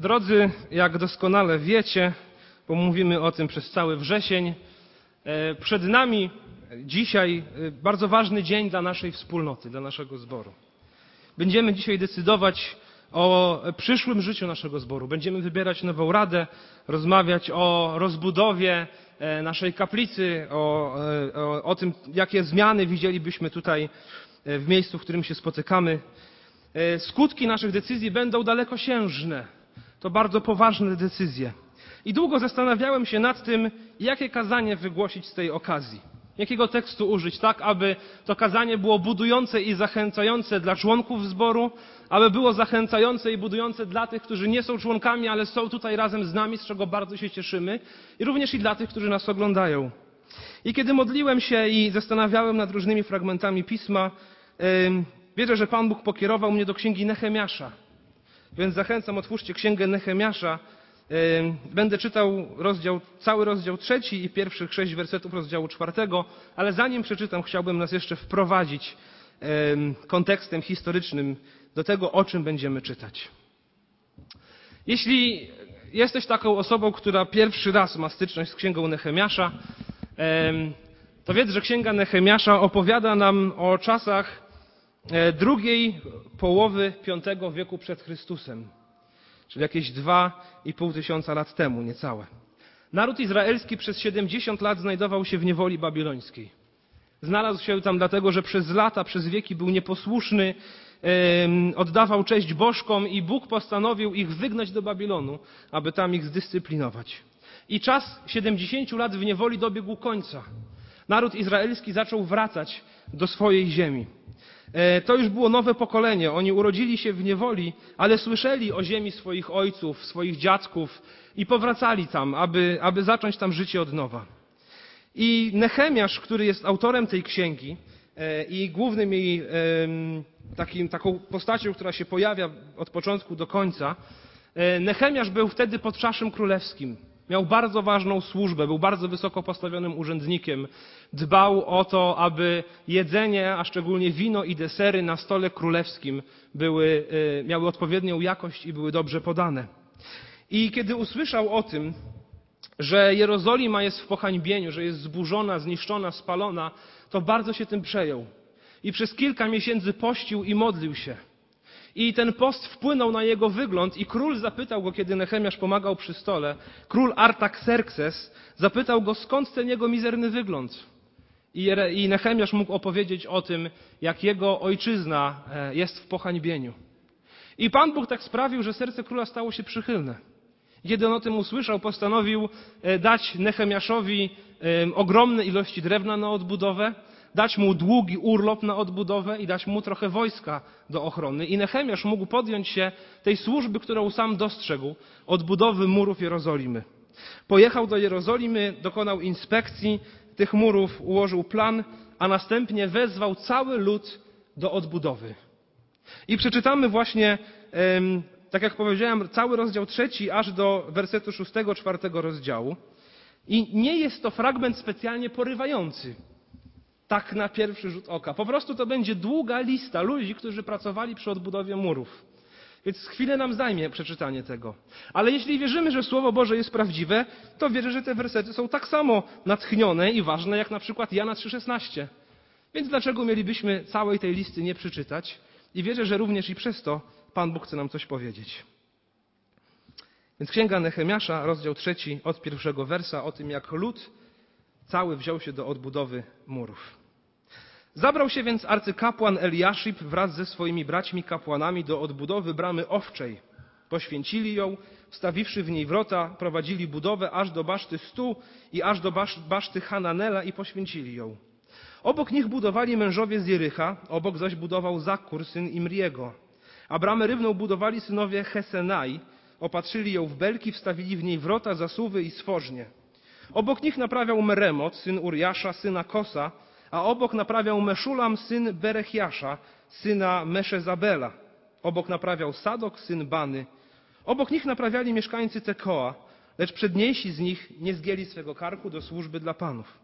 Drodzy, jak doskonale wiecie, bo mówimy o tym przez cały wrzesień, e, przed nami dzisiaj e, bardzo ważny dzień dla naszej wspólnoty, dla naszego zboru. Będziemy dzisiaj decydować o przyszłym życiu naszego zboru. Będziemy wybierać nową radę, rozmawiać o rozbudowie e, naszej kaplicy, o, o, o tym, jakie zmiany widzielibyśmy tutaj w miejscu, w którym się spotykamy. Skutki naszych decyzji będą dalekosiężne to bardzo poważne decyzje. I długo zastanawiałem się nad tym, jakie kazanie wygłosić z tej okazji. Jakiego tekstu użyć, tak aby to kazanie było budujące i zachęcające dla członków zboru, aby było zachęcające i budujące dla tych, którzy nie są członkami, ale są tutaj razem z nami, z czego bardzo się cieszymy, i również i dla tych, którzy nas oglądają. I kiedy modliłem się i zastanawiałem nad różnymi fragmentami pisma, wierzę, że Pan Bóg pokierował mnie do księgi Nehemiasza. Więc zachęcam, otwórzcie księgę Nehemiasza. Będę czytał rozdział, cały rozdział trzeci i pierwszych sześć wersetów rozdziału czwartego, ale zanim przeczytam, chciałbym nas jeszcze wprowadzić kontekstem historycznym do tego, o czym będziemy czytać. Jeśli jesteś taką osobą, która pierwszy raz ma styczność z księgą Nehemiasza, to wiedz, że księga Nehemiasza opowiada nam o czasach drugiej połowy V wieku przed Chrystusem, czyli jakieś dwa i pół tysiąca lat temu, niecałe. Naród izraelski przez 70 lat znajdował się w niewoli babilońskiej. Znalazł się tam dlatego, że przez lata, przez wieki był nieposłuszny, oddawał cześć bożkom i Bóg postanowił ich wygnać do Babilonu, aby tam ich zdyscyplinować. I czas 70 lat w niewoli dobiegł końca. Naród izraelski zaczął wracać do swojej ziemi. E, to już było nowe pokolenie. Oni urodzili się w niewoli, ale słyszeli o ziemi swoich ojców, swoich dziadków i powracali tam, aby, aby zacząć tam życie od nowa. I Nechemiasz, który jest autorem tej księgi e, i głównym jej takim, taką postacią, która się pojawia od początku do końca, e, Nechemiasz był wtedy pod czaszem królewskim. Miał bardzo ważną służbę, był bardzo wysoko postawionym urzędnikiem. Dbał o to, aby jedzenie, a szczególnie wino i desery na stole królewskim były, y, miały odpowiednią jakość i były dobrze podane. I kiedy usłyszał o tym, że Jerozolima jest w pohańbieniu, że jest zburzona, zniszczona, spalona, to bardzo się tym przejął. I przez kilka miesięcy pościł i modlił się. I ten post wpłynął na jego wygląd i król zapytał go, kiedy Nechemiasz pomagał przy stole, król Artaxerxes zapytał go, skąd ten jego mizerny wygląd. I Nechemiasz mógł opowiedzieć o tym, jak jego ojczyzna e, jest w pohańbieniu. I Pan Bóg tak sprawił, że serce króla stało się przychylne. Kiedy on o tym usłyszał, postanowił e, dać Nechemiaszowi e, ogromne ilości drewna na odbudowę, dać mu długi urlop na odbudowę i dać mu trochę wojska do ochrony. I Nechemiasz mógł podjąć się tej służby, którą sam dostrzegł, odbudowy murów Jerozolimy. Pojechał do Jerozolimy, dokonał inspekcji tych murów, ułożył plan, a następnie wezwał cały lud do odbudowy. I przeczytamy właśnie, tak jak powiedziałem, cały rozdział trzeci, aż do wersetu szóstego, czwartego rozdziału. I nie jest to fragment specjalnie porywający tak na pierwszy rzut oka. Po prostu to będzie długa lista ludzi, którzy pracowali przy odbudowie murów. Więc chwilę nam zajmie przeczytanie tego. Ale jeśli wierzymy, że Słowo Boże jest prawdziwe, to wierzę, że te wersety są tak samo natchnione i ważne jak na przykład Jana 3,16. Więc dlaczego mielibyśmy całej tej listy nie przeczytać? I wierzę, że również i przez to Pan Bóg chce nam coś powiedzieć. Więc Księga Nehemiasza, rozdział trzeci, od pierwszego wersa, o tym jak lud cały wziął się do odbudowy murów. Zabrał się więc arcykapłan Eliaszib wraz ze swoimi braćmi kapłanami do odbudowy bramy owczej. Poświęcili ją, wstawiwszy w niej wrota, prowadzili budowę aż do baszty Stu i aż do baszty Hananela i poświęcili ją. Obok nich budowali mężowie z Jericha, obok zaś budował Zakur, syn Imriego. A bramę rybną budowali synowie Hesenai, opatrzyli ją w belki, wstawili w niej wrota, zasuwy i stworznie. Obok nich naprawiał Meremot, syn Uriasza, syna Kosa, a obok naprawiał Meszulam, syn Berechiasza, syna Meszezabela. Obok naprawiał Sadok, syn Bany. Obok nich naprawiali mieszkańcy Tekoa, lecz przedniejsi z nich nie zgięli swego karku do służby dla panów.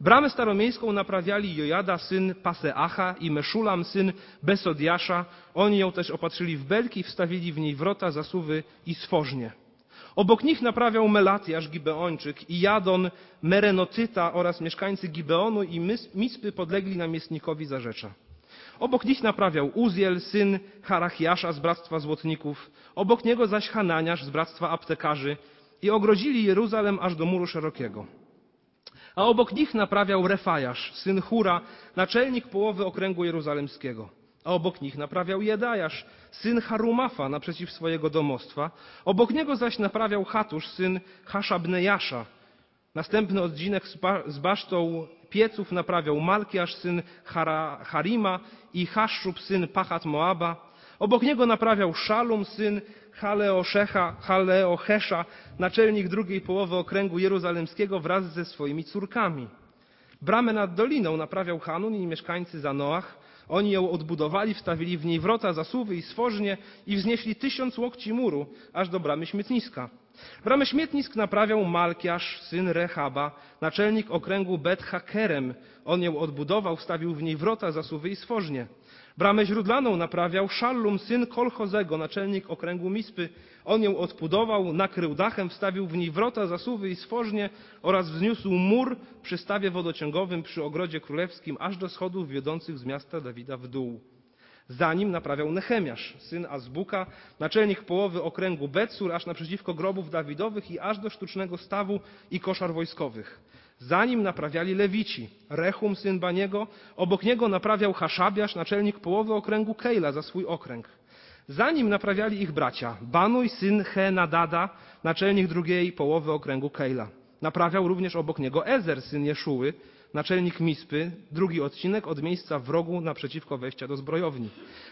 Bramę staromiejską naprawiali Jojada, syn Paseacha i Meszulam, syn Besodiasza. Oni ją też opatrzyli w belki, wstawili w niej wrota, zasuwy i stworznie. Obok nich naprawiał Melatiasz Gibeończyk i Jadon Merenotyta oraz mieszkańcy Gibeonu i Mispy podlegli namiestnikowi Zarzecza. Obok nich naprawiał Uziel, syn Harachiasza z Bractwa Złotników, obok niego zaś Hananiasz z Bractwa Aptekarzy i ogrodzili Jeruzalem aż do muru szerokiego. A obok nich naprawiał Refajasz, syn Hura, naczelnik połowy okręgu jeruzalemskiego. A obok nich naprawiał Jedajasz, syn Harumafa, naprzeciw swojego domostwa. Obok niego zaś naprawiał Hatusz, syn Haszabnejasza. Następny odcinek z basztą pieców naprawiał Malkiasz, syn Harima i Haszub, syn Pachat Moaba. Obok niego naprawiał Szalum, syn Haleoszecha, Haleochesza, naczelnik drugiej połowy okręgu jeruzalemskiego wraz ze swoimi córkami. Bramę nad doliną naprawiał Hanun i mieszkańcy Zanoach. Oni ją odbudowali, wstawili w niej wrota, zasuwy i stworznie i wznieśli tysiąc łokci muru, aż do bramy śmietniska. Bramę śmietnisk naprawiał Malkiasz, syn Rehaba, naczelnik okręgu Bet Hakerem. On ją odbudował, wstawił w niej wrota, zasuwy i stworznie. Bramę źródlaną naprawiał Szallum, syn Kolchozego, naczelnik okręgu Mispy. On ją odbudował, nakrył dachem, wstawił w niej wrota, zasuwy i stworznie oraz wzniósł mur przy stawie wodociągowym przy ogrodzie królewskim, aż do schodów wiodących z miasta Dawida w dół. Za nim naprawiał Nechemiasz, syn Azbuka, naczelnik połowy okręgu Betsur, aż naprzeciwko grobów Dawidowych i aż do sztucznego stawu i koszar wojskowych. Za nim naprawiali Lewici, Rechum, syn Baniego, obok niego naprawiał Haszabiasz, naczelnik połowy okręgu Kejla za swój okręg. Za nim naprawiali ich bracia, Banuj, syn Henadada, naczelnik drugiej połowy okręgu Kejla. Naprawiał również obok niego Ezer, syn Jeszuły, naczelnik Mispy, drugi odcinek od miejsca w rogu naprzeciwko wejścia do zbrojowni.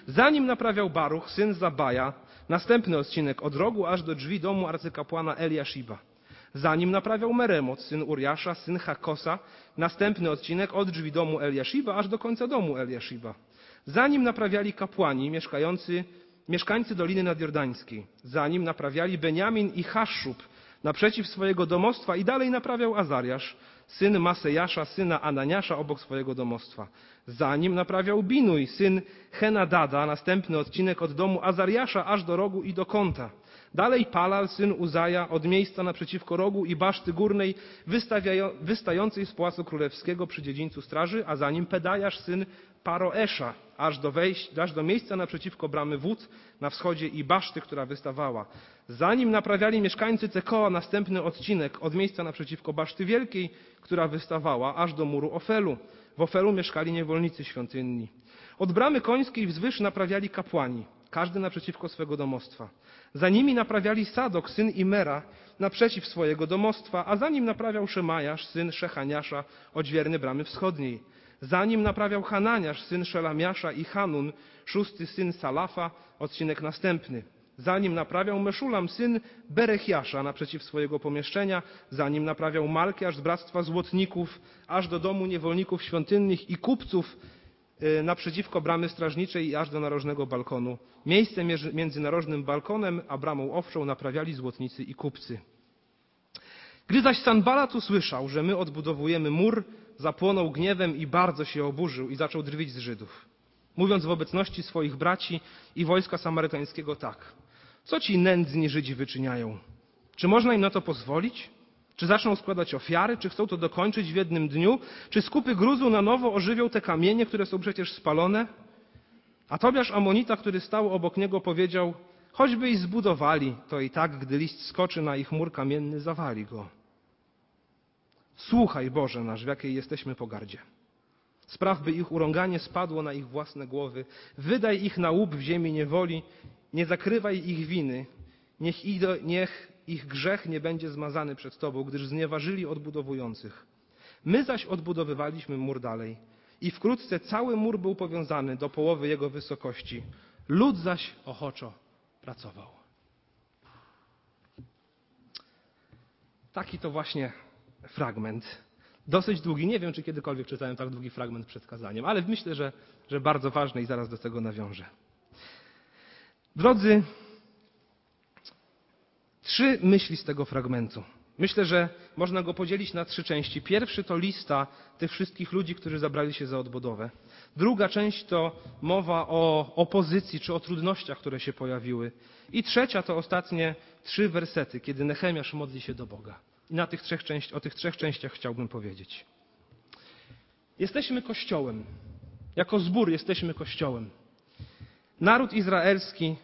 Za nim naprawiał Baruch, syn Zabaja, następny odcinek od rogu aż do drzwi domu arcykapłana Eliashiba. Za nim naprawiał Meremot, syn Uriasza, syn Hakosa, następny odcinek od drzwi domu Eliashiba aż do końca domu Eliashiba. Za nim naprawiali kapłani mieszkający, mieszkańcy Doliny Nadjordańskiej. Za nim naprawiali Beniamin i Haszub naprzeciw swojego domostwa i dalej naprawiał Azariasz, syn Masejasza, syna Ananiasza obok swojego domostwa. Za nim naprawiał Binuj, syn Henadada, następny odcinek od domu Azariasza aż do rogu i do kąta. Dalej Palal, syn Uzaja, od miejsca naprzeciwko rogu i baszty górnej, wystającej z Pałacu Królewskiego przy dziedzińcu straży, a za nim Pedajasz, syn Paroesza, aż do, wejść, aż do miejsca naprzeciwko bramy wód na wschodzie i baszty, która wystawała. Zanim naprawiali mieszkańcy Cekoa następny odcinek od miejsca naprzeciwko baszty wielkiej, która wystawała, aż do muru Ofelu. W Ofelu mieszkali niewolnicy świątynni. Od bramy końskiej wzwyż naprawiali kapłani, każdy naprzeciwko swego domostwa. Za nimi naprawiali Sadok, syn Imera, naprzeciw swojego domostwa, a za nim naprawiał Szemajasz, syn Szechaniasza, odźwierny bramy wschodniej. Za nim naprawiał Hananiasz, syn Szelamiasza i Hanun, szósty syn Salafa, odcinek następny. Za nim naprawiał Meszulam, syn Berechiasza, naprzeciw swojego pomieszczenia. Za nim naprawiał Malkiasz z Bractwa Złotników, aż do domu niewolników świątynnych i kupców, naprzeciwko bramy strażniczej i aż do narożnego balkonu. Miejsce między narożnym balkonem a bramą owczą naprawiali złotnicy i kupcy. Gdy zaś Sanbalat usłyszał, że my odbudowujemy mur, zapłonął gniewem i bardzo się oburzył i zaczął drwić z Żydów, mówiąc w obecności swoich braci i wojska samarytańskiego tak. Co ci nędzni Żydzi wyczyniają? Czy można im na to pozwolić? Czy zaczną składać ofiary? Czy chcą to dokończyć w jednym dniu? Czy skupy gruzu na nowo ożywią te kamienie, które są przecież spalone? A Tobiasz Amonita, który stał obok niego, powiedział, choćby i zbudowali, to i tak, gdy list skoczy na ich mur kamienny, zawali go. Słuchaj, Boże nasz, w jakiej jesteśmy pogardzie. Spraw, by ich urąganie spadło na ich własne głowy. Wydaj ich na łup w ziemi niewoli. Nie zakrywaj ich winy. Niech, niech ich grzech nie będzie zmazany przed Tobą, gdyż znieważyli odbudowujących. My zaś odbudowywaliśmy mur dalej. I wkrótce cały mur był powiązany do połowy jego wysokości. Lud zaś ochoczo pracował. Taki to właśnie fragment. Dosyć długi. Nie wiem, czy kiedykolwiek czytałem tak długi fragment przed kazaniem, ale myślę, że, że bardzo ważny i zaraz do tego nawiążę. Drodzy, trzy myśli z tego fragmentu. Myślę, że można go podzielić na trzy części. Pierwszy to lista tych wszystkich ludzi, którzy zabrali się za odbudowę. Druga część to mowa o opozycji czy o trudnościach, które się pojawiły. I trzecia to ostatnie trzy wersety, kiedy Nechemiasz modli się do Boga. I na tych trzech części, o tych trzech częściach chciałbym powiedzieć. Jesteśmy Kościołem. Jako zbór jesteśmy Kościołem. Naród izraelski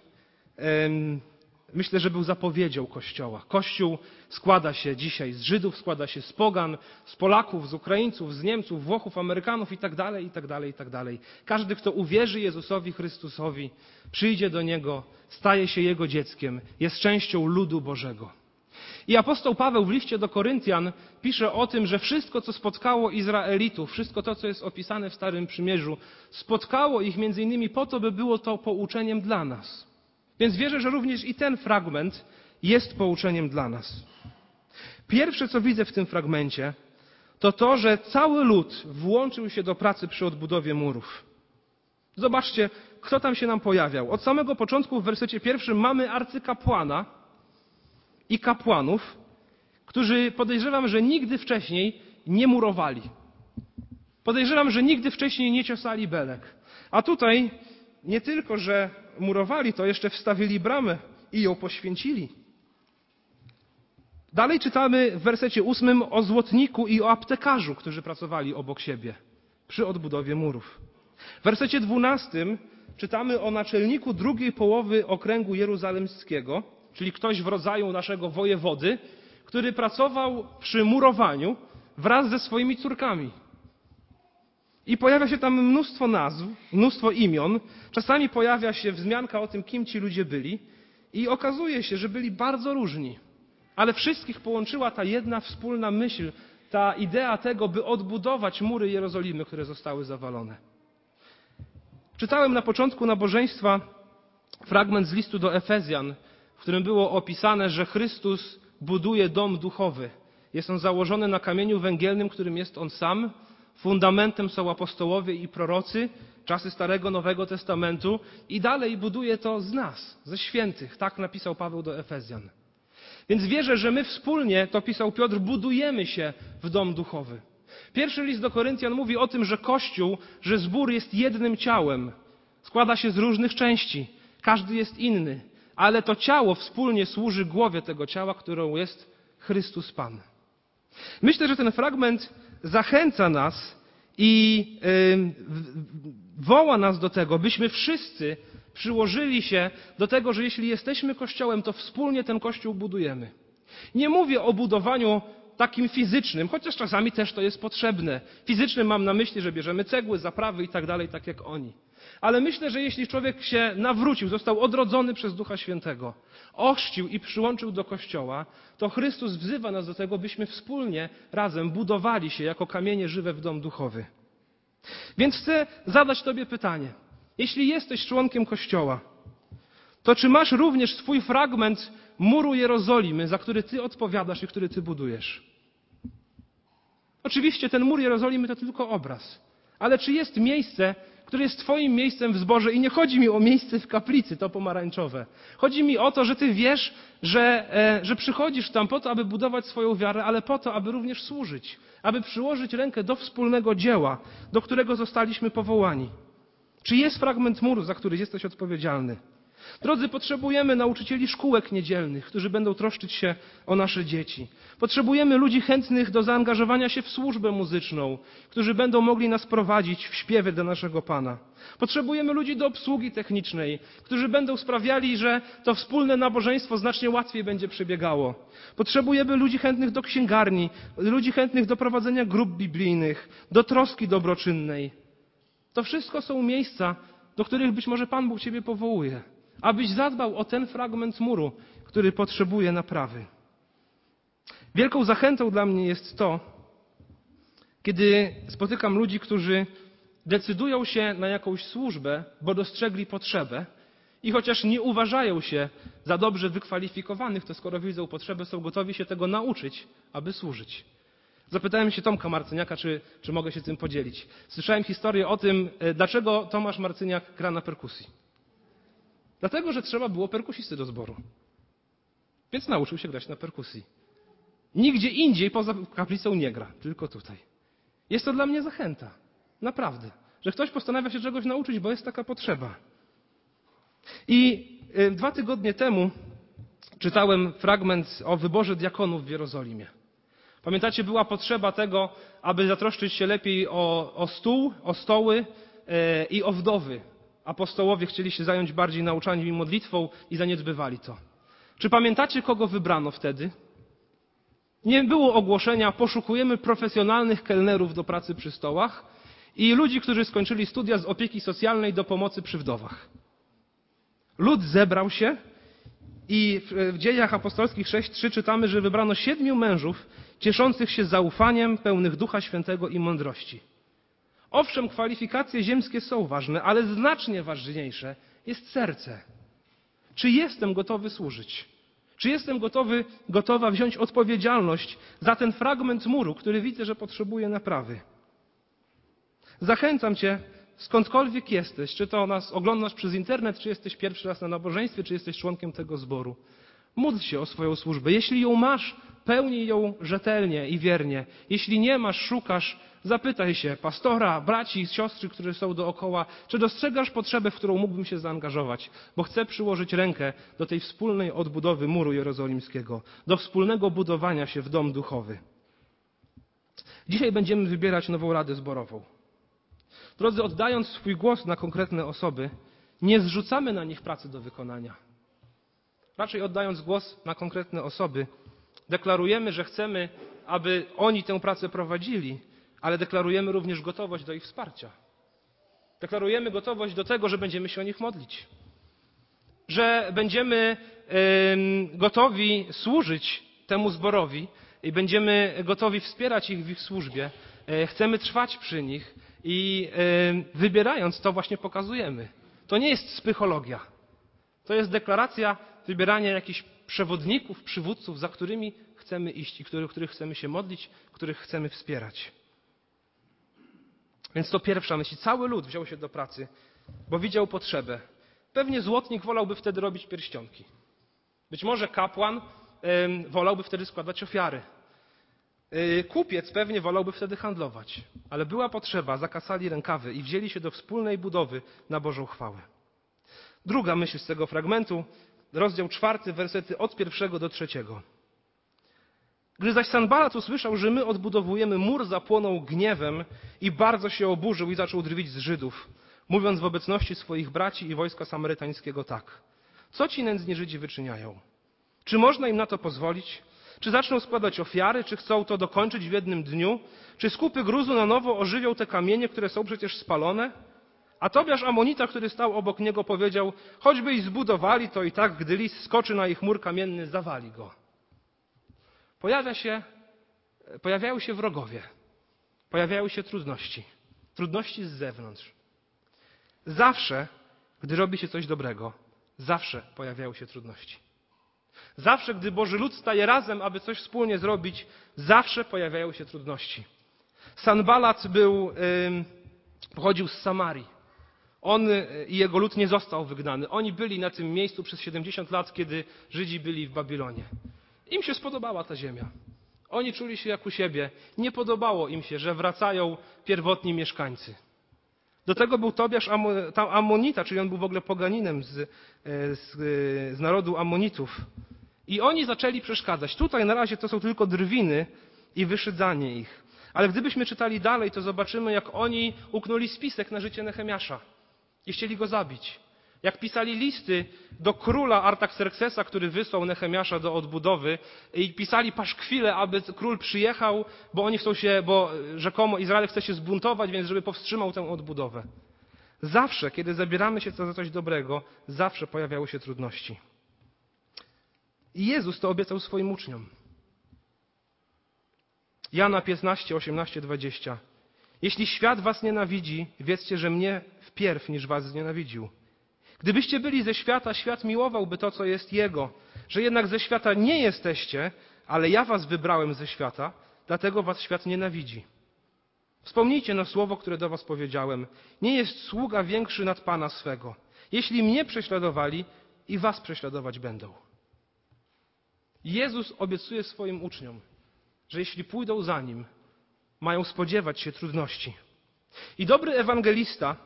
myślę, że był zapowiedzią Kościoła. Kościół składa się dzisiaj z Żydów, składa się z Pogan, z Polaków, z Ukraińców, z Niemców, Włochów, Amerykanów itd., itd., itd. Każdy, kto uwierzy Jezusowi Chrystusowi, przyjdzie do Niego, staje się Jego dzieckiem, jest częścią ludu Bożego. I apostoł Paweł w liście do Koryntian pisze o tym, że wszystko, co spotkało Izraelitów, wszystko to, co jest opisane w Starym Przymierzu, spotkało ich między innymi po to, by było to pouczeniem dla nas. Więc wierzę, że również i ten fragment jest pouczeniem dla nas. Pierwsze, co widzę w tym fragmencie, to to, że cały lud włączył się do pracy przy odbudowie murów. Zobaczcie, kto tam się nam pojawiał. Od samego początku w wersecie pierwszym mamy arcykapłana i kapłanów, którzy podejrzewam, że nigdy wcześniej nie murowali. Podejrzewam, że nigdy wcześniej nie ciosali belek. A tutaj nie tylko, że murowali, to jeszcze wstawili bramę i ją poświęcili. Dalej czytamy w wersecie ósmym o złotniku i o aptekarzu, którzy pracowali obok siebie przy odbudowie murów. W wersecie dwunastym czytamy o naczelniku drugiej połowy okręgu jeruzalemskiego, czyli ktoś w rodzaju naszego wojewody, który pracował przy murowaniu wraz ze swoimi córkami. I pojawia się tam mnóstwo nazw, mnóstwo imion. Czasami pojawia się wzmianka o tym, kim ci ludzie byli. I okazuje się, że byli bardzo różni. Ale wszystkich połączyła ta jedna wspólna myśl, ta idea tego, by odbudować mury Jerozolimy, które zostały zawalone. Czytałem na początku nabożeństwa fragment z listu do Efezjan, w którym było opisane, że Chrystus buduje dom duchowy. Jest on założony na kamieniu węgielnym, którym jest on sam Fundamentem są apostołowie i prorocy, czasy Starego Nowego Testamentu i dalej buduje to z nas, ze świętych. Tak napisał Paweł do Efezjan. Więc wierzę, że my wspólnie, to pisał Piotr, budujemy się w dom duchowy. Pierwszy list do Koryntian mówi o tym, że Kościół, że zbór jest jednym ciałem. Składa się z różnych części. Każdy jest inny. Ale to ciało wspólnie służy głowie tego ciała, którą jest Chrystus Pan. Myślę, że ten fragment zachęca nas i woła nas do tego, byśmy wszyscy przyłożyli się do tego, że jeśli jesteśmy Kościołem, to wspólnie ten Kościół budujemy. Nie mówię o budowaniu takim fizycznym, chociaż czasami też to jest potrzebne. Fizycznym mam na myśli, że bierzemy cegły, zaprawy i tak dalej, tak jak oni. Ale myślę, że jeśli człowiek się nawrócił, został odrodzony przez Ducha Świętego, ochrzcił i przyłączył do Kościoła, to Chrystus wzywa nas do tego, byśmy wspólnie, razem budowali się jako kamienie żywe w dom duchowy. Więc chcę zadać Tobie pytanie. Jeśli jesteś członkiem Kościoła, to czy masz również swój fragment muru Jerozolimy, za który Ty odpowiadasz i który Ty budujesz? Oczywiście ten mur Jerozolimy to tylko obraz. Ale czy jest miejsce, które jest Twoim miejscem w zborze i nie chodzi mi o miejsce w kaplicy, to pomarańczowe. Chodzi mi o to, że Ty wiesz, że, e, że przychodzisz tam po to, aby budować swoją wiarę, ale po to, aby również służyć, aby przyłożyć rękę do wspólnego dzieła, do którego zostaliśmy powołani. Czy jest fragment muru, za który jesteś odpowiedzialny? Drodzy, potrzebujemy nauczycieli szkółek niedzielnych, którzy będą troszczyć się o nasze dzieci. Potrzebujemy ludzi chętnych do zaangażowania się w służbę muzyczną, którzy będą mogli nas prowadzić w śpiewie do naszego Pana. Potrzebujemy ludzi do obsługi technicznej, którzy będą sprawiali, że to wspólne nabożeństwo znacznie łatwiej będzie przebiegało. Potrzebujemy ludzi chętnych do księgarni, ludzi chętnych do prowadzenia grup biblijnych, do troski dobroczynnej. To wszystko są miejsca, do których być może Pan Bóg Ciebie powołuje abyś zadbał o ten fragment muru, który potrzebuje naprawy. Wielką zachętą dla mnie jest to, kiedy spotykam ludzi, którzy decydują się na jakąś służbę, bo dostrzegli potrzebę i chociaż nie uważają się za dobrze wykwalifikowanych, to skoro widzą potrzebę, są gotowi się tego nauczyć, aby służyć. Zapytałem się Tomka Marcyniaka, czy, czy mogę się tym podzielić. Słyszałem historię o tym, e, dlaczego Tomasz Marcyniak gra na perkusji. Dlatego, że trzeba było perkusisty do zboru. Więc nauczył się grać na perkusji. Nigdzie indziej poza kaplicą nie gra, tylko tutaj. Jest to dla mnie zachęta. Naprawdę. Że ktoś postanawia się czegoś nauczyć, bo jest taka potrzeba. I y, dwa tygodnie temu czytałem fragment o wyborze diakonów w Jerozolimie. Pamiętacie, była potrzeba tego, aby zatroszczyć się lepiej o, o stół, o stoły e, i o wdowy. Apostołowie chcieli się zająć bardziej nauczaniem i modlitwą i zaniedbywali to. Czy pamiętacie, kogo wybrano wtedy? Nie było ogłoszenia, poszukujemy profesjonalnych kelnerów do pracy przy stołach i ludzi, którzy skończyli studia z opieki socjalnej do pomocy przy wdowach. Lud zebrał się i w dziejach apostolskich 6.3 czytamy, że wybrano siedmiu mężów cieszących się zaufaniem, pełnych Ducha Świętego i mądrości. Owszem, kwalifikacje ziemskie są ważne, ale znacznie ważniejsze jest serce. Czy jestem gotowy służyć? Czy jestem gotowy, gotowa wziąć odpowiedzialność za ten fragment muru, który widzę, że potrzebuje naprawy? Zachęcam Cię, skądkolwiek jesteś, czy to nas oglądasz przez internet, czy jesteś pierwszy raz na nabożeństwie, czy jesteś członkiem tego zboru. Módl się o swoją służbę. Jeśli ją masz, pełnij ją rzetelnie i wiernie. Jeśli nie masz, szukasz, zapytaj się pastora, braci, siostry, którzy są dookoła, czy dostrzegasz potrzebę, w którą mógłbym się zaangażować, bo chcę przyłożyć rękę do tej wspólnej odbudowy muru jerozolimskiego, do wspólnego budowania się w dom duchowy. Dzisiaj będziemy wybierać nową radę zborową. Drodzy, oddając swój głos na konkretne osoby, nie zrzucamy na nich pracy do wykonania. Raczej oddając głos na konkretne osoby, deklarujemy, że chcemy, aby oni tę pracę prowadzili, ale deklarujemy również gotowość do ich wsparcia. Deklarujemy gotowość do tego, że będziemy się o nich modlić, że będziemy gotowi służyć temu zborowi i będziemy gotowi wspierać ich w ich służbie. E, chcemy trwać przy nich i wybierając to właśnie pokazujemy. To nie jest psychologia. To jest deklaracja wybierania jakichś przewodników, przywódców, za którymi chcemy iść i których, których chcemy się modlić, których chcemy wspierać. Więc to pierwsza myśl. Cały lud wziął się do pracy, bo widział potrzebę. Pewnie złotnik wolałby wtedy robić pierścionki. Być może kapłan wolałby wtedy składać ofiary. Y, kupiec pewnie wolałby wtedy handlować, ale była potrzeba, zakasali rękawy i wzięli się do wspólnej budowy na Bożą chwałę. Druga myśl z tego fragmentu, rozdział czwarty, wersety od pierwszego do trzeciego. Gdy zaś Sanbalat usłyszał, że my odbudowujemy mur, zapłonął gniewem i bardzo się oburzył i zaczął drwić z Żydów, mówiąc w obecności swoich braci i wojska samarytańskiego tak. Co ci nędzni Żydzi wyczyniają? Czy można im na to pozwolić? Czy zaczną składać ofiary, czy chcą to dokończyć w jednym dniu? Czy skupy gruzu na nowo ożywią te kamienie, które są przecież spalone? A Tobiasz Amonita, który stał obok niego, powiedział, choćby ich zbudowali, to i tak, gdy lis skoczy na ich mur kamienny, zawali go. Pojawia się, pojawiają się wrogowie, pojawiają się trudności, trudności z zewnątrz. Zawsze, gdy robi się coś dobrego, zawsze pojawiają się trudności. Zawsze, gdy Boży lud staje razem, aby coś wspólnie zrobić, zawsze pojawiają się trudności. Sanbalat był, pochodził z Samarii. On y, i jego lud nie został wygnany. Oni byli na tym miejscu przez 70 lat, kiedy Żydzi byli w Babilonie. Im się spodobała ta ziemia. Oni czuli się jak u siebie. Nie podobało im się, że wracają pierwotni mieszkańcy. Do tego był Tobiasz Amonita, czyli on był w ogóle poganinem z, e, z, e, z narodu Amonitów. I oni zaczęli przeszkadzać. Tutaj na razie to są tylko drwiny i wyszydzanie ich. Ale gdybyśmy czytali dalej, to zobaczymy, jak oni uknuli spisek na życie Nehemiasza i chcieli go zabić. Jak pisali listy do króla Artaxerxesa, który wysłał Nehemiasza do odbudowy i pisali paszkwile, aby król przyjechał, bo oni chcą się, bo rzekomo Izrael chce się zbuntować, więc żeby powstrzymał tę odbudowę. Zawsze, kiedy zabieramy się za coś dobrego, zawsze pojawiały się trudności. I Jezus to obiecał swoim uczniom. Jana 15, 18, 20. Jeśli świat was nienawidzi, wiedzcie, że mnie wpierw niż was znienawidził. Gdybyście byli ze świata, świat miłowałby to, co jest Jego. Że jednak ze świata nie jesteście, ale ja was wybrałem ze świata, dlatego was świat nienawidzi. Wspomnijcie na słowo, które do was powiedziałem. Nie jest sługa większy nad Pana swego. Jeśli mnie prześladowali, i was prześladować będą. Jezus obiecuje swoim uczniom, że jeśli pójdą za Nim, mają spodziewać się trudności. I dobry ewangelista,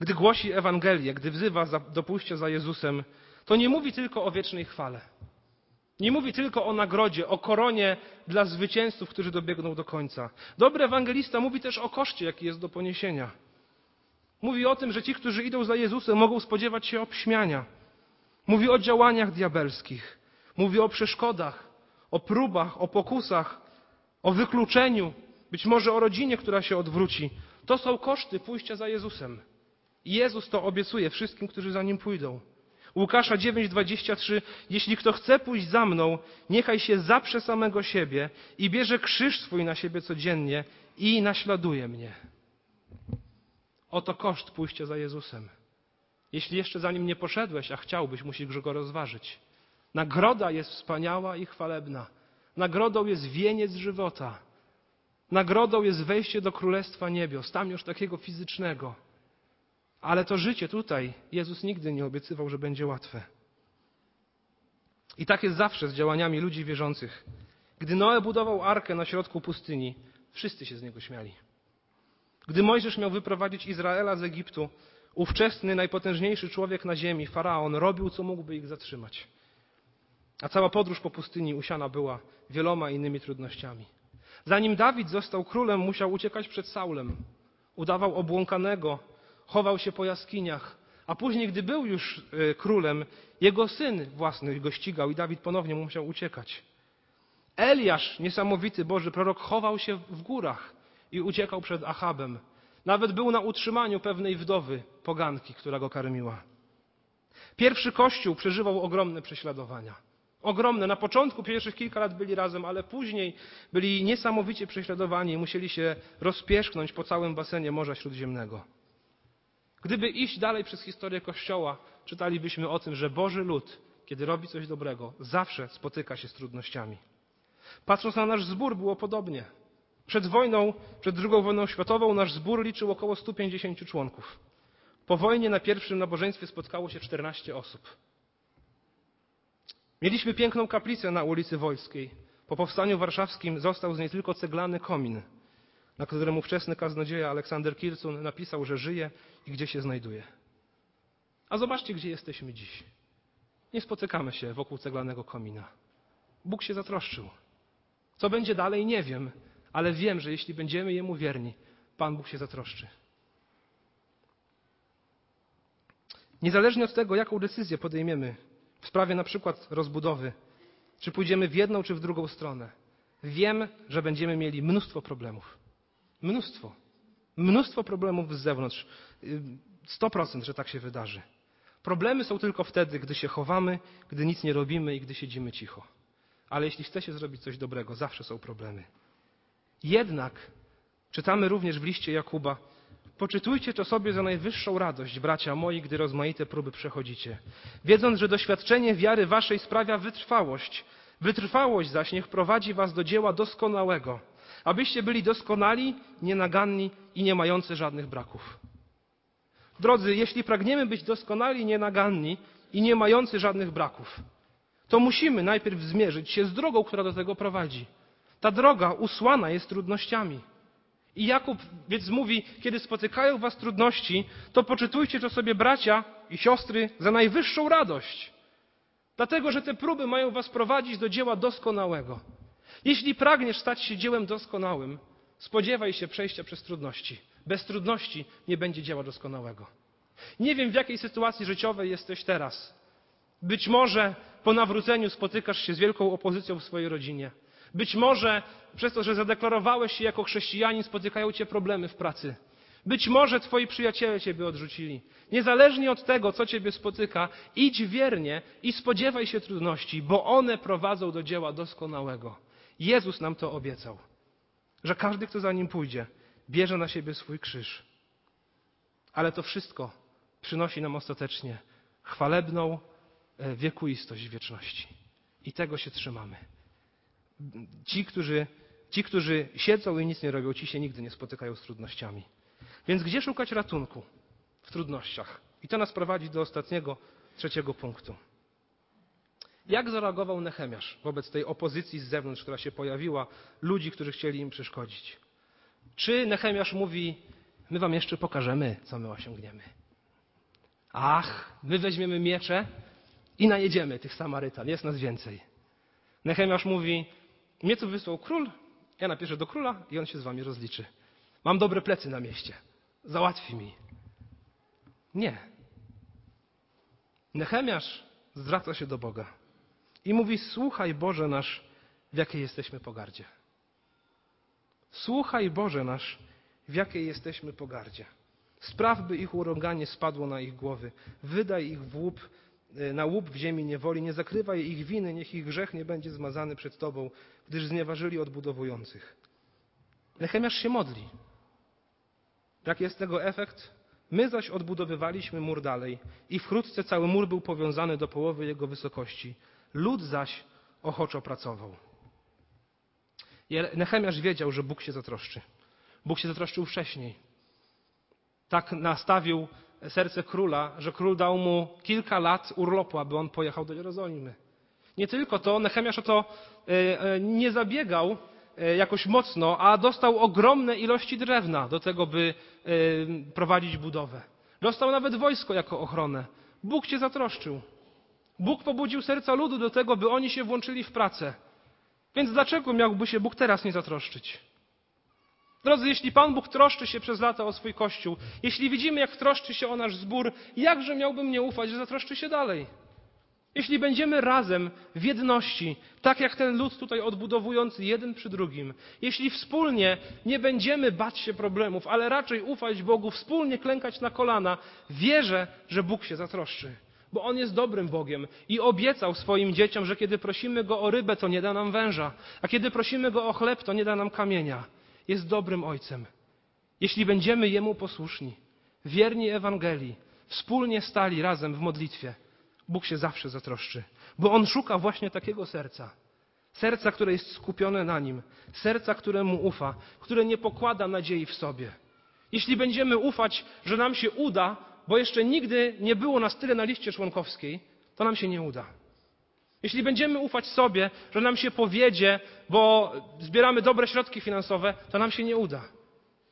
gdy głosi Ewangelię, gdy wzywa do pójścia za Jezusem, to nie mówi tylko o wiecznej chwale. Nie mówi tylko o nagrodzie, o koronie dla zwycięzców, którzy dobiegną do końca. Dobry ewangelista mówi też o koszcie, jaki jest do poniesienia. Mówi o tym, że ci, którzy idą za Jezusem, mogą spodziewać się obśmiania. Mówi o działaniach diabelskich. Mówi o przeszkodach, o próbach, o pokusach, o wykluczeniu, być może o rodzinie, która się odwróci. To są koszty pójścia za Jezusem. Jezus to obiecuje wszystkim, którzy za nim pójdą. Łukasza 9:23 Jeśli kto chce pójść za mną, niechaj się zaprze samego siebie i bierze krzyż swój na siebie codziennie i naśladuje mnie. Oto koszt pójścia za Jezusem. Jeśli jeszcze za nim nie poszedłeś, a chciałbyś, musisz go rozważyć. Nagroda jest wspaniała i chwalebna. Nagrodą jest wieniec żywota. Nagrodą jest wejście do Królestwa Niebios, tam już takiego fizycznego. Ale to życie tutaj Jezus nigdy nie obiecywał, że będzie łatwe. I tak jest zawsze z działaniami ludzi wierzących. Gdy Noe budował arkę na środku pustyni, wszyscy się z niego śmiali. Gdy Mojżesz miał wyprowadzić Izraela z Egiptu, ówczesny, najpotężniejszy człowiek na ziemi, faraon, robił co mógłby ich zatrzymać. A cała podróż po pustyni usiana była wieloma innymi trudnościami. Zanim Dawid został królem, musiał uciekać przed Saulem. Udawał obłąkanego, chował się po jaskiniach, a później, gdy był już e, królem, jego syn własny go ścigał i Dawid ponownie musiał uciekać. Eliasz, niesamowity Boży prorok, chował się w górach i uciekał przed Achabem. Nawet był na utrzymaniu pewnej wdowy, poganki, która go karmiła. Pierwszy kościół przeżywał ogromne prześladowania. Ogromne. Na początku pierwszych kilka lat byli razem, ale później byli niesamowicie prześladowani i musieli się rozpierzchnąć po całym basenie Morza Śródziemnego. Gdyby iść dalej przez historię Kościoła, czytalibyśmy o tym, że Boży lud, kiedy robi coś dobrego, zawsze spotyka się z trudnościami. Patrząc na nasz zbór, było podobnie. Przed wojną, przed II wojną światową, nasz zbór liczył około 150 członków. Po wojnie na pierwszym nabożeństwie spotkało się 14 osób. Mieliśmy piękną kaplicę na ulicy Wojskiej. Po powstaniu warszawskim został z niej tylko ceglany komin, na którym ówczesny kaznodzieja Aleksander Kircun napisał, że żyje i gdzie się znajduje. A zobaczcie, gdzie jesteśmy dziś. Nie spotykamy się wokół ceglanego komina. Bóg się zatroszczył. Co będzie dalej, nie wiem, ale wiem, że jeśli będziemy Jemu wierni, Pan Bóg się zatroszczy. Niezależnie od tego, jaką decyzję podejmiemy w sprawie na przykład rozbudowy, czy pójdziemy w jedną, czy w drugą stronę, wiem, że będziemy mieli mnóstwo problemów. Mnóstwo. Mnóstwo problemów z zewnątrz. 100%, że tak się wydarzy. Problemy są tylko wtedy, gdy się chowamy, gdy nic nie robimy i gdy siedzimy cicho. Ale jeśli chce się zrobić coś dobrego, zawsze są problemy. Jednak czytamy również w liście Jakuba, Poczytujcie to sobie za najwyższą radość, bracia moi, gdy rozmaite próby przechodzicie, wiedząc, że doświadczenie wiary waszej sprawia wytrwałość. Wytrwałość zaś niech prowadzi was do dzieła doskonałego, abyście byli doskonali, nienaganni i nie mający żadnych braków. Drodzy, jeśli pragniemy być doskonali, nienaganni i nie mający żadnych braków, to musimy najpierw zmierzyć się z drogą, która do tego prowadzi. Ta droga usłana jest trudnościami. I Jakub więc mówi, kiedy spotykają was trudności, to poczytujcie to sobie bracia i siostry za najwyższą radość. Dlatego, że te próby mają was prowadzić do dzieła doskonałego. Jeśli pragniesz stać się dziełem doskonałym, spodziewaj się przejścia przez trudności. Bez trudności nie będzie dzieła doskonałego. Nie wiem, w jakiej sytuacji życiowej jesteś teraz. Być może po nawróceniu spotykasz się z wielką opozycją w swojej rodzinie. Być może przez to, że zadeklarowałeś się jako chrześcijanin, spotykają cię problemy w pracy. Być może twoi przyjaciele ciebie odrzucili. Niezależnie od tego, co ciebie spotyka, idź wiernie i spodziewaj się trudności, bo one prowadzą do dzieła doskonałego. Jezus nam to obiecał, że każdy, kto za nim pójdzie, bierze na siebie swój krzyż. Ale to wszystko przynosi nam ostatecznie chwalebną e, wiekuistość wieczności. I tego się trzymamy ci, którzy, ci, którzy siedzą i nic nie robią, ci się nigdy nie spotykają z trudnościami. Więc gdzie szukać ratunku w trudnościach? I to nas prowadzi do ostatniego, trzeciego punktu. Jak zareagował Nehemiasz wobec tej opozycji z zewnątrz, która się pojawiła, ludzi, którzy chcieli im przeszkodzić? Czy Nehemiasz mówi, my wam jeszcze pokażemy, co my osiągniemy? Ach, my weźmiemy miecze i najedziemy tych Samarytan, jest nas więcej. Nehemiasz mówi, mnie tu wysłał król, ja napiszę do króla i on się z wami rozliczy. Mam dobre plecy na mieście, załatwi mi. Nie. Nehemiasz zwraca się do Boga i mówi: Słuchaj, Boże nasz, w jakiej jesteśmy pogardzie. Słuchaj, Boże nasz, w jakiej jesteśmy pogardzie. Spraw, by ich urąganie spadło na ich głowy. Wydaj ich w łup, na łup w ziemi niewoli. Nie zakrywaj ich winy, niech ich grzech nie będzie zmazany przed Tobą, gdyż znieważyli odbudowujących. Nehemiasz się modli. Jaki jest tego efekt? My zaś odbudowywaliśmy mur dalej i wkrótce cały mur był powiązany do połowy jego wysokości. Lud zaś ochoczo pracował. Nehemiasz wiedział, że Bóg się zatroszczy. Bóg się zatroszczył wcześniej. Tak nastawił serce króla, że król dał mu kilka lat urlopu, aby on pojechał do Jerozolimy. Nie tylko to, Nehemiasz o to e, e, nie zabiegał e, jakoś mocno, a dostał ogromne ilości drewna do tego, by prowadzić budowę. Dostał nawet wojsko jako ochronę. Bóg cię zatroszczył. Bóg pobudził serca ludu do tego, by oni się włączyli w pracę. Więc dlaczego miałby się Bóg teraz nie zatroszczyć? Drodzy, jeśli Pan Bóg troszczy się przez lata o swój Kościół, jeśli widzimy, jak troszczy się o nasz zbór, jakże miałbym nie ufać, że zatroszczy się dalej? Jeśli będziemy razem, w jedności, tak jak ten lud tutaj odbudowujący jeden przy drugim, jeśli wspólnie nie będziemy bać się problemów, ale raczej ufać Bogu, wspólnie klękać na kolana, wierzę, że Bóg się zatroszczy. Bo On jest dobrym Bogiem i obiecał swoim dzieciom, że kiedy prosimy Go o rybę, to nie da nam węża, a kiedy prosimy Go o chleb, to nie da nam kamienia. Jest dobrym Ojcem. Jeśli będziemy Jemu posłuszni, wierni Ewangelii, wspólnie stali razem w modlitwie, Bóg się zawsze zatroszczy, bo On szuka właśnie takiego serca. Serca, które jest skupione na Nim, serca, któremu ufa, które nie pokłada nadziei w sobie. Jeśli będziemy ufać, że nam się uda, bo jeszcze nigdy nie było nas tyle na liście członkowskiej, to nam się nie uda. Jeśli będziemy ufać sobie, że nam się powiedzie, bo zbieramy dobre środki finansowe, to nam się nie uda.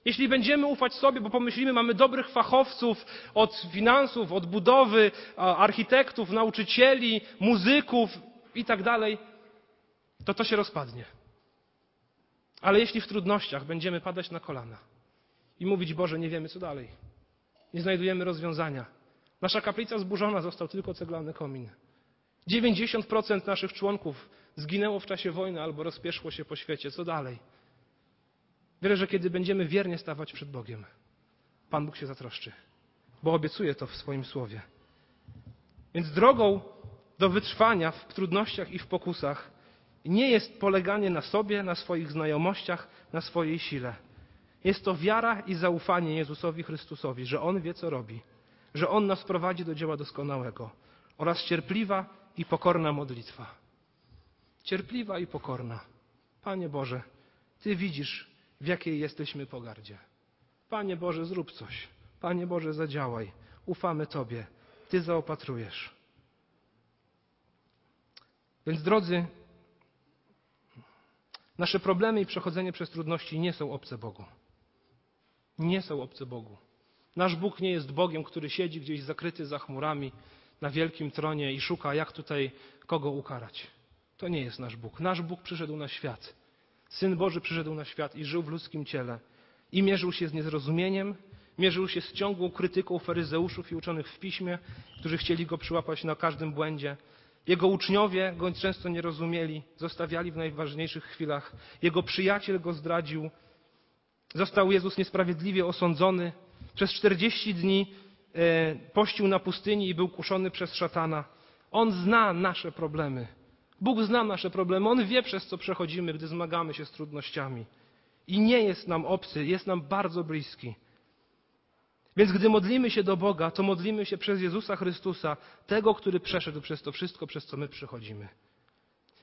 Jeśli będziemy ufać sobie, bo pomyślimy, mamy dobrych fachowców od finansów, od budowy, architektów, nauczycieli, muzyków i tak dalej, to to się rozpadnie. Ale jeśli w trudnościach będziemy padać na kolana i mówić, Boże, nie wiemy co dalej, nie znajdujemy rozwiązania. Nasza kaplica zburzona, został tylko ceglany komin. 90% naszych członków zginęło w czasie wojny albo rozpieszło się po świecie. Co dalej? Wierzę, że kiedy będziemy wiernie stawać przed Bogiem, Pan Bóg się zatroszczy, bo obiecuje to w swoim słowie. Więc drogą do wytrwania w trudnościach i w pokusach nie jest poleganie na sobie, na swoich znajomościach, na swojej sile. Jest to wiara i zaufanie Jezusowi Chrystusowi, że On wie, co robi, że On nas prowadzi do dzieła doskonałego oraz cierpliwa i pokorna modlitwa. Cierpliwa i pokorna. Panie Boże, Ty widzisz, w jakiej jesteśmy pogardzie. Panie Boże, zrób coś. Panie Boże, zadziałaj. Ufamy Tobie. Ty zaopatrujesz. Więc drodzy, nasze problemy i przechodzenie przez trudności nie są obce Bogu. Nie są obce Bogu. Nasz Bóg nie jest Bogiem, który siedzi gdzieś zakryty za chmurami na wielkim tronie i szuka, jak tutaj kogo ukarać. To nie jest nasz Bóg. Nasz Bóg przyszedł na świat Syn Boży przyszedł na świat i żył w ludzkim ciele. I mierzył się z niezrozumieniem, mierzył się z ciągłą krytyką faryzeuszów i uczonych w piśmie, którzy chcieli go przyłapać na każdym błędzie. Jego uczniowie go często nie rozumieli, zostawiali w najważniejszych chwilach. Jego przyjaciel go zdradził. Został Jezus niesprawiedliwie osądzony. Przez 40 dni pościł na pustyni i był kuszony przez szatana. On zna nasze problemy. Bóg zna nasze problemy, On wie, przez co przechodzimy, gdy zmagamy się z trudnościami. I nie jest nam obcy, jest nam bardzo bliski. Więc gdy modlimy się do Boga, to modlimy się przez Jezusa Chrystusa, tego, który przeszedł przez to wszystko, przez co my przechodzimy.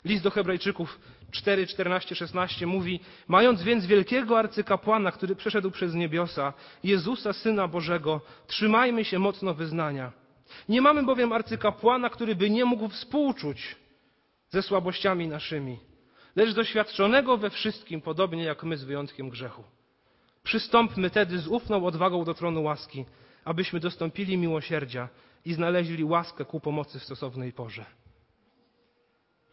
List do Hebrajczyków 4, 14, 16 mówi: Mając więc wielkiego arcykapłana, który przeszedł przez niebiosa, Jezusa, Syna Bożego, trzymajmy się mocno wyznania. Nie mamy bowiem arcykapłana, który by nie mógł współczuć ze słabościami naszymi, lecz doświadczonego we wszystkim, podobnie jak my z wyjątkiem grzechu. Przystąpmy tedy z ufną odwagą do tronu łaski, abyśmy dostąpili miłosierdzia i znaleźli łaskę ku pomocy w stosownej porze.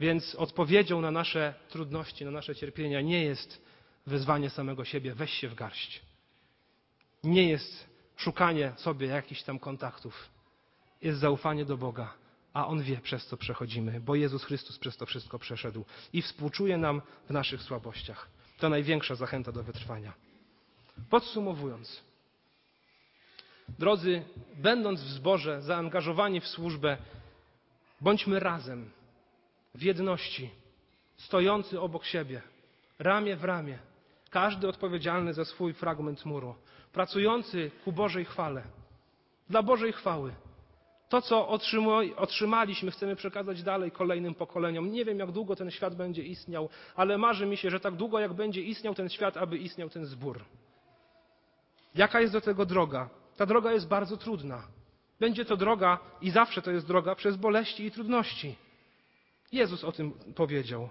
Więc odpowiedzią na nasze trudności, na nasze cierpienia nie jest wezwanie samego siebie, weź się w garść. Nie jest szukanie sobie jakichś tam kontaktów. Jest zaufanie do Boga, a On wie, przez co przechodzimy, bo Jezus Chrystus przez to wszystko przeszedł i współczuje nam w naszych słabościach. To największa zachęta do wytrwania. Podsumowując, drodzy, będąc w zborze, zaangażowani w służbę, bądźmy razem, w jedności, stojący obok siebie, ramię w ramię, każdy odpowiedzialny za swój fragment muru, pracujący ku Bożej chwale, dla Bożej chwały. To, co otrzymaliśmy, chcemy przekazać dalej kolejnym pokoleniom. Nie wiem, jak długo ten świat będzie istniał, ale marzy mi się, że tak długo, jak będzie istniał ten świat, aby istniał ten zbór. Jaka jest do tego droga? Ta droga jest bardzo trudna. Będzie to droga i zawsze to jest droga przez boleści i trudności. Jezus o tym powiedział.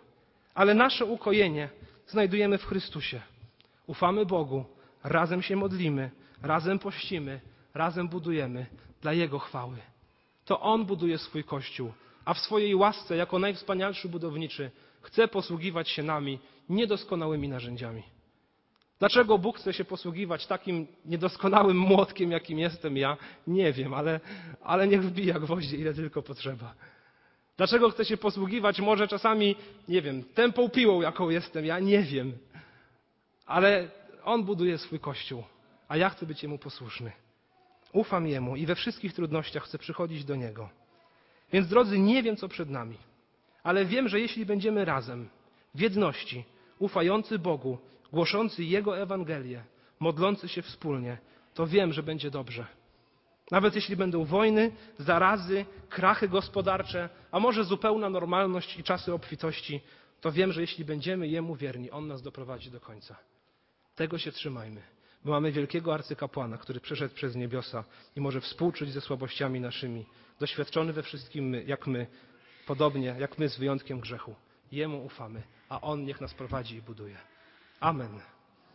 Ale nasze ukojenie znajdujemy w Chrystusie. Ufamy Bogu, razem się modlimy, razem pościmy, razem budujemy dla Jego chwały. To On buduje swój Kościół, a w swojej łasce, jako najwspanialszy budowniczy, chce posługiwać się nami niedoskonałymi narzędziami. Dlaczego Bóg chce się posługiwać takim niedoskonałym młotkiem, jakim jestem ja? Nie wiem, ale, ale niech wbija gwoździe, ile tylko potrzeba. Dlaczego chce się posługiwać może czasami, nie wiem, tępą piłą, jaką jestem ja? Nie wiem. Ale On buduje swój Kościół, a ja chcę być Jemu posłuszny. Ufam Jemu i we wszystkich trudnościach chcę przychodzić do Niego. Więc drodzy, nie wiem, co przed nami, ale wiem, że jeśli będziemy razem, w jedności, ufający Bogu, głoszący Jego Ewangelię, modlący się wspólnie, to wiem, że będzie dobrze. Nawet jeśli będą wojny, zarazy, krachy gospodarcze, a może zupełna normalność i czasy obfitości, to wiem, że jeśli będziemy Jemu wierni, On nas doprowadzi do końca. Tego się trzymajmy, bo mamy wielkiego arcykapłana, który przeszedł przez niebiosa i może współczuć ze słabościami naszymi, doświadczony we wszystkim jak my, podobnie jak my z wyjątkiem grzechu. Jemu ufamy, a On niech nas prowadzi i buduje. Amen.